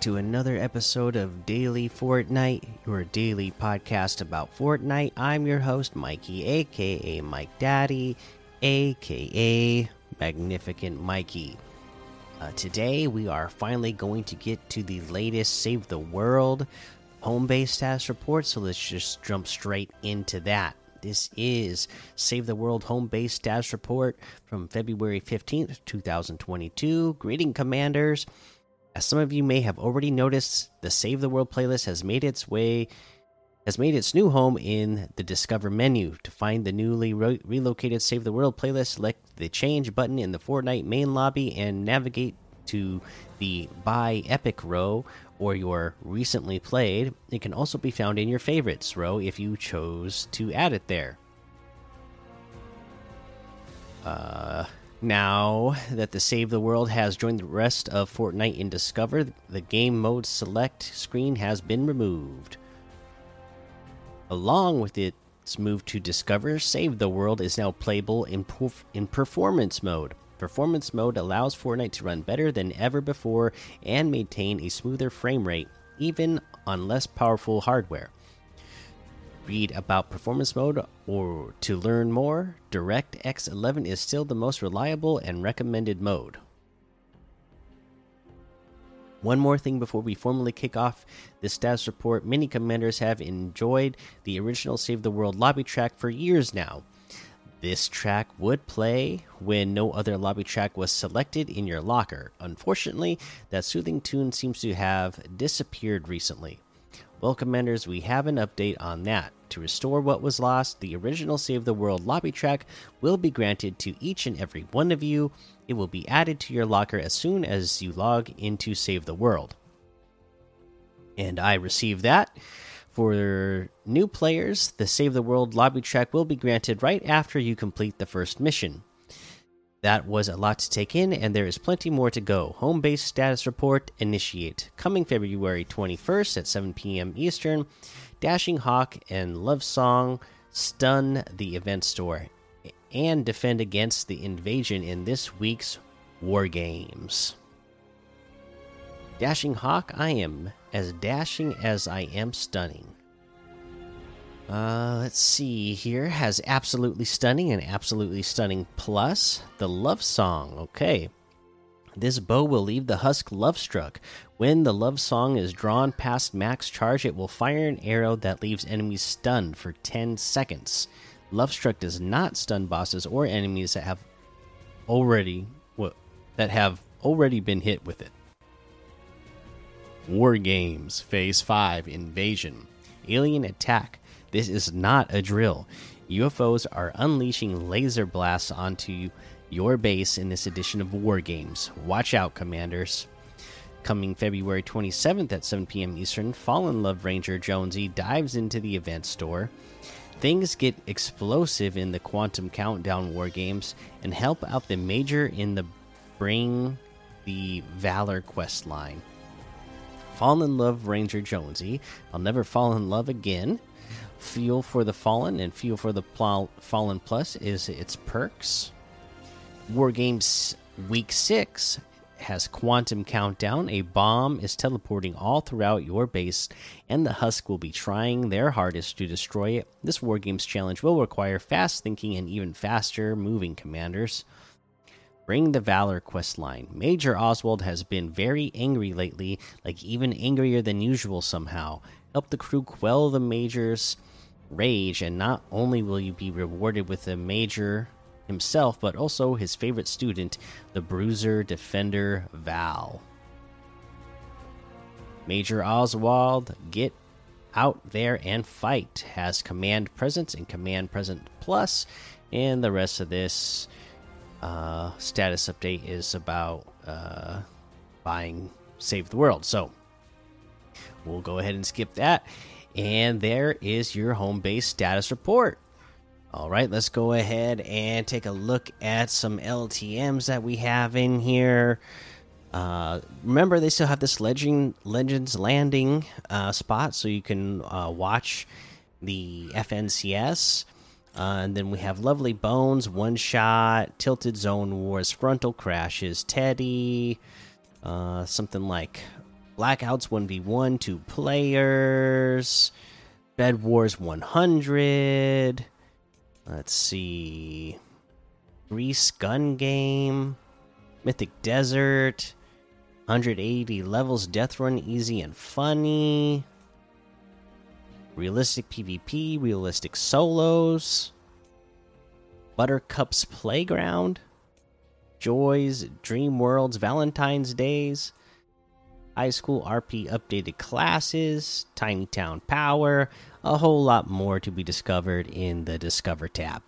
To another episode of Daily Fortnite, your daily podcast about Fortnite. I'm your host, Mikey, aka Mike Daddy, aka Magnificent Mikey. Uh, today, we are finally going to get to the latest Save the World home base status report, so let's just jump straight into that. This is Save the World home base status report from February 15th, 2022. Greeting, Commanders. As some of you may have already noticed, the Save the World playlist has made its way has made its new home in the Discover menu. To find the newly re relocated Save the World playlist, select the Change button in the Fortnite main lobby and navigate to the By Epic row or your recently played. It can also be found in your favorites row if you chose to add it there. Uh now that the Save the World has joined the rest of Fortnite in Discover, the game mode select screen has been removed. Along with its move to Discover, Save the World is now playable in, perf in performance mode. Performance mode allows Fortnite to run better than ever before and maintain a smoother frame rate, even on less powerful hardware read about performance mode or to learn more, DirectX 11 is still the most reliable and recommended mode. One more thing before we formally kick off this status report many commanders have enjoyed the original Save the World lobby track for years now. This track would play when no other lobby track was selected in your locker. Unfortunately, that soothing tune seems to have disappeared recently. Well, Commanders, we have an update on that. To restore what was lost, the original Save the World lobby track will be granted to each and every one of you. It will be added to your locker as soon as you log into Save the World. And I received that. For new players, the Save the World lobby track will be granted right after you complete the first mission. That was a lot to take in, and there is plenty more to go. Home base status report initiate. Coming February 21st at 7 p.m. Eastern, Dashing Hawk and Love Song stun the event store and defend against the invasion in this week's War Games. Dashing Hawk, I am as dashing as I am stunning. Uh, let's see here. Has absolutely stunning and absolutely stunning plus the love song. Okay. This bow will leave the husk love struck. When the love song is drawn past max charge, it will fire an arrow that leaves enemies stunned for 10 seconds. Love struck does not stun bosses or enemies that have already that have already been hit with it. War Games Phase 5 Invasion Alien Attack this is not a drill. UFOs are unleashing laser blasts onto your base in this edition of War Games. Watch out, Commanders. Coming February 27th at 7 p.m. Eastern, Fallen Love Ranger Jonesy dives into the event store. Things get explosive in the Quantum Countdown War Games and help out the Major in the Bring the Valor quest line. Fall in Love Ranger Jonesy. I'll never fall in love again. Feel for the Fallen and Feel for the Fallen Plus is its perks. War Games Week 6 has Quantum Countdown. A bomb is teleporting all throughout your base, and the Husk will be trying their hardest to destroy it. This War Games challenge will require fast thinking and even faster moving commanders. Bring the Valor quest line. Major Oswald has been very angry lately, like even angrier than usual somehow. Help the crew quell the Major's rage, and not only will you be rewarded with a major himself, but also his favorite student, the bruiser defender Val. Major Oswald, get out there and fight. Has command presence and command present plus, and the rest of this uh, status update is about uh, buying Save the World. So we'll go ahead and skip that and there is your home base status report. All right, let's go ahead and take a look at some LTMs that we have in here. Uh, remember, they still have this Legend Legends Landing uh, spot, so you can uh, watch the FNCS. Uh, and then we have Lovely Bones, One Shot, Tilted Zone Wars, Frontal Crashes, Teddy, Uh, something like Blackouts 1v1, two players, Bed Wars 100. Let's see. Grease Gun Game, Mythic Desert, 180 levels, Death Run Easy and Funny, Realistic PvP, Realistic Solos, Buttercup's Playground, Joys, Dream Worlds, Valentine's Days, High School RP updated classes, Tiny Town Power, a whole lot more to be discovered in the Discover tab.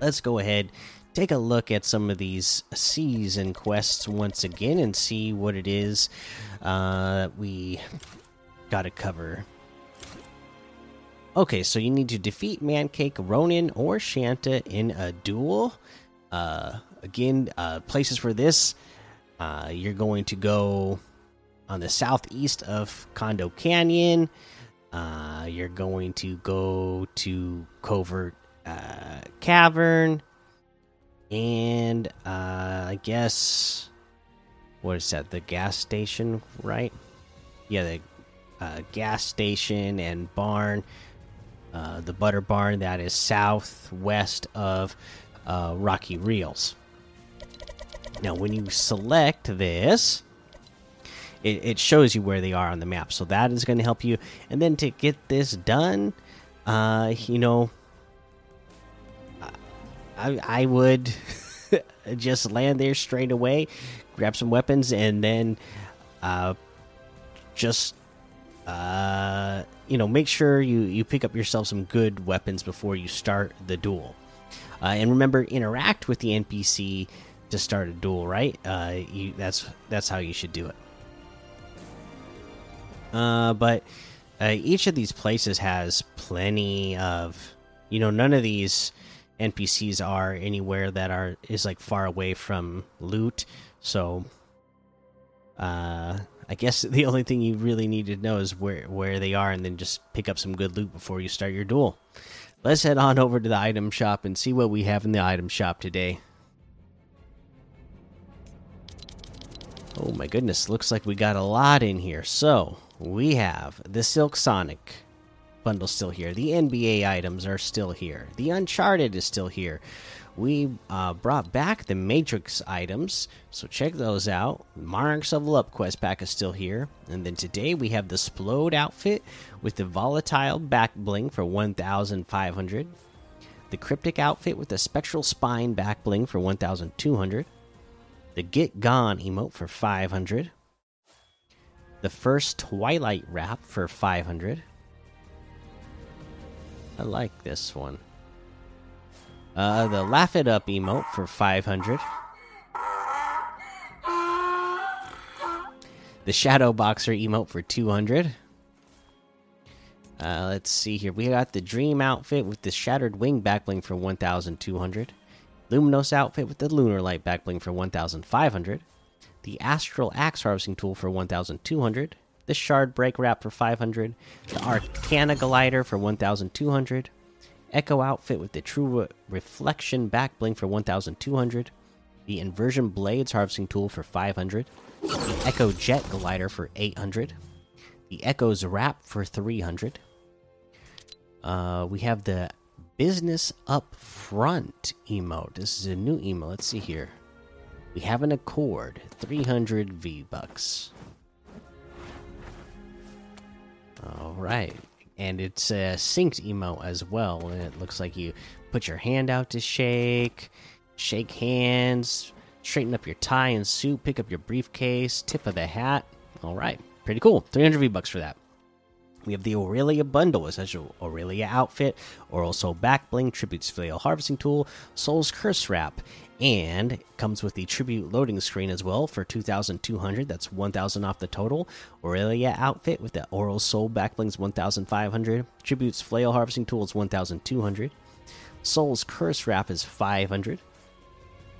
Let's go ahead, take a look at some of these season quests once again and see what it is uh, we got to cover. Okay, so you need to defeat Mancake, Ronin, or Shanta in a duel. Uh, again, uh, places for this uh, you're going to go on the southeast of Condo Canyon. Uh, you're going to go to Covert uh, Cavern, and uh, I guess what is that? The gas station, right? Yeah, the uh, gas station and barn. Uh, the butter barn that is southwest of uh, Rocky Reels. Now, when you select this, it, it, shows you where they are on the map. So that is going to help you. And then to get this done, uh, you know, I, I would just land there straight away, grab some weapons, and then uh, just uh, you know make sure you you pick up yourself some good weapons before you start the duel. Uh, and remember, interact with the NPC to start a duel, right? Uh, you that's that's how you should do it. Uh, but uh, each of these places has plenty of, you know, none of these NPCs are anywhere that are is like far away from loot. So, uh, I guess the only thing you really need to know is where where they are, and then just pick up some good loot before you start your duel. Let's head on over to the item shop and see what we have in the item shop today. Oh my goodness, looks like we got a lot in here. So, we have the Silk Sonic bundle still here. The NBA items are still here. The Uncharted is still here. We uh, brought back the Matrix items, so check those out. Monarchs Level Up quest pack is still here. And then today we have the Splode outfit with the Volatile back bling for 1,500. The Cryptic outfit with the Spectral Spine back bling for 1,200 the Get Gone emote for 500. The first Twilight wrap for 500. I like this one. Uh, the Laugh It Up emote for 500. The Shadow Boxer emote for 200. Uh, let's see here. We got the Dream outfit with the Shattered Wing backbling for 1,200. Luminos outfit with the Lunar Light backbling for 1,500. The Astral Axe harvesting tool for 1,200. The Shard Break Wrap for 500. The Arcana Glider for 1,200. Echo outfit with the True Reflection back backbling for 1,200. The Inversion Blades harvesting tool for 500. The Echo Jet Glider for 800. The Echo's Wrap for 300. Uh, we have the business up front emote. This is a new emote. Let's see here. We have an Accord, 300 V bucks. All right. And it's a synced emote as well. And it looks like you put your hand out to shake, shake hands, straighten up your tie and suit, pick up your briefcase, tip of the hat. All right. Pretty cool. 300 V bucks for that. We have the Aurelia bundle, essential Aurelia outfit, Oral Soul back bling, Tribute's Flail harvesting tool, Soul's Curse wrap, and comes with the Tribute loading screen as well for 2,200. That's 1,000 off the total. Aurelia outfit with the Oral Soul back blings 1,500. Tribute's Flail harvesting tool is 1,200. Soul's Curse wrap is 500.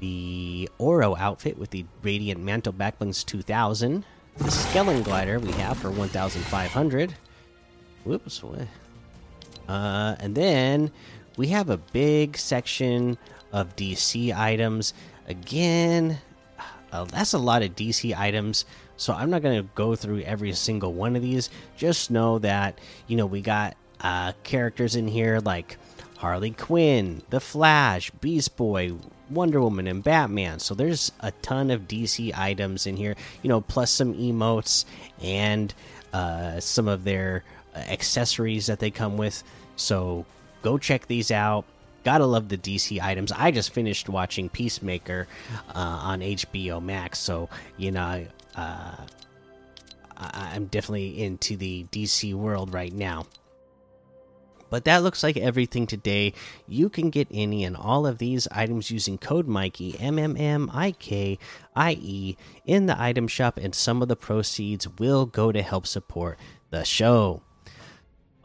The Oro outfit with the Radiant Mantle backblings 2,000. The Skellen glider we have for 1,500. Whoops. What? Uh, and then we have a big section of DC items. Again, uh, that's a lot of DC items. So I'm not going to go through every single one of these. Just know that, you know, we got uh, characters in here like Harley Quinn, The Flash, Beast Boy, Wonder Woman, and Batman. So there's a ton of DC items in here, you know, plus some emotes and uh, some of their accessories that they come with. So go check these out. Gotta love the DC items. I just finished watching Peacemaker uh, on HBO Max, so you know, uh, I'm definitely into the DC world right now. But that looks like everything today. You can get any and all of these items using code Mikey M M M I K I E in the item shop, and some of the proceeds will go to help support the show.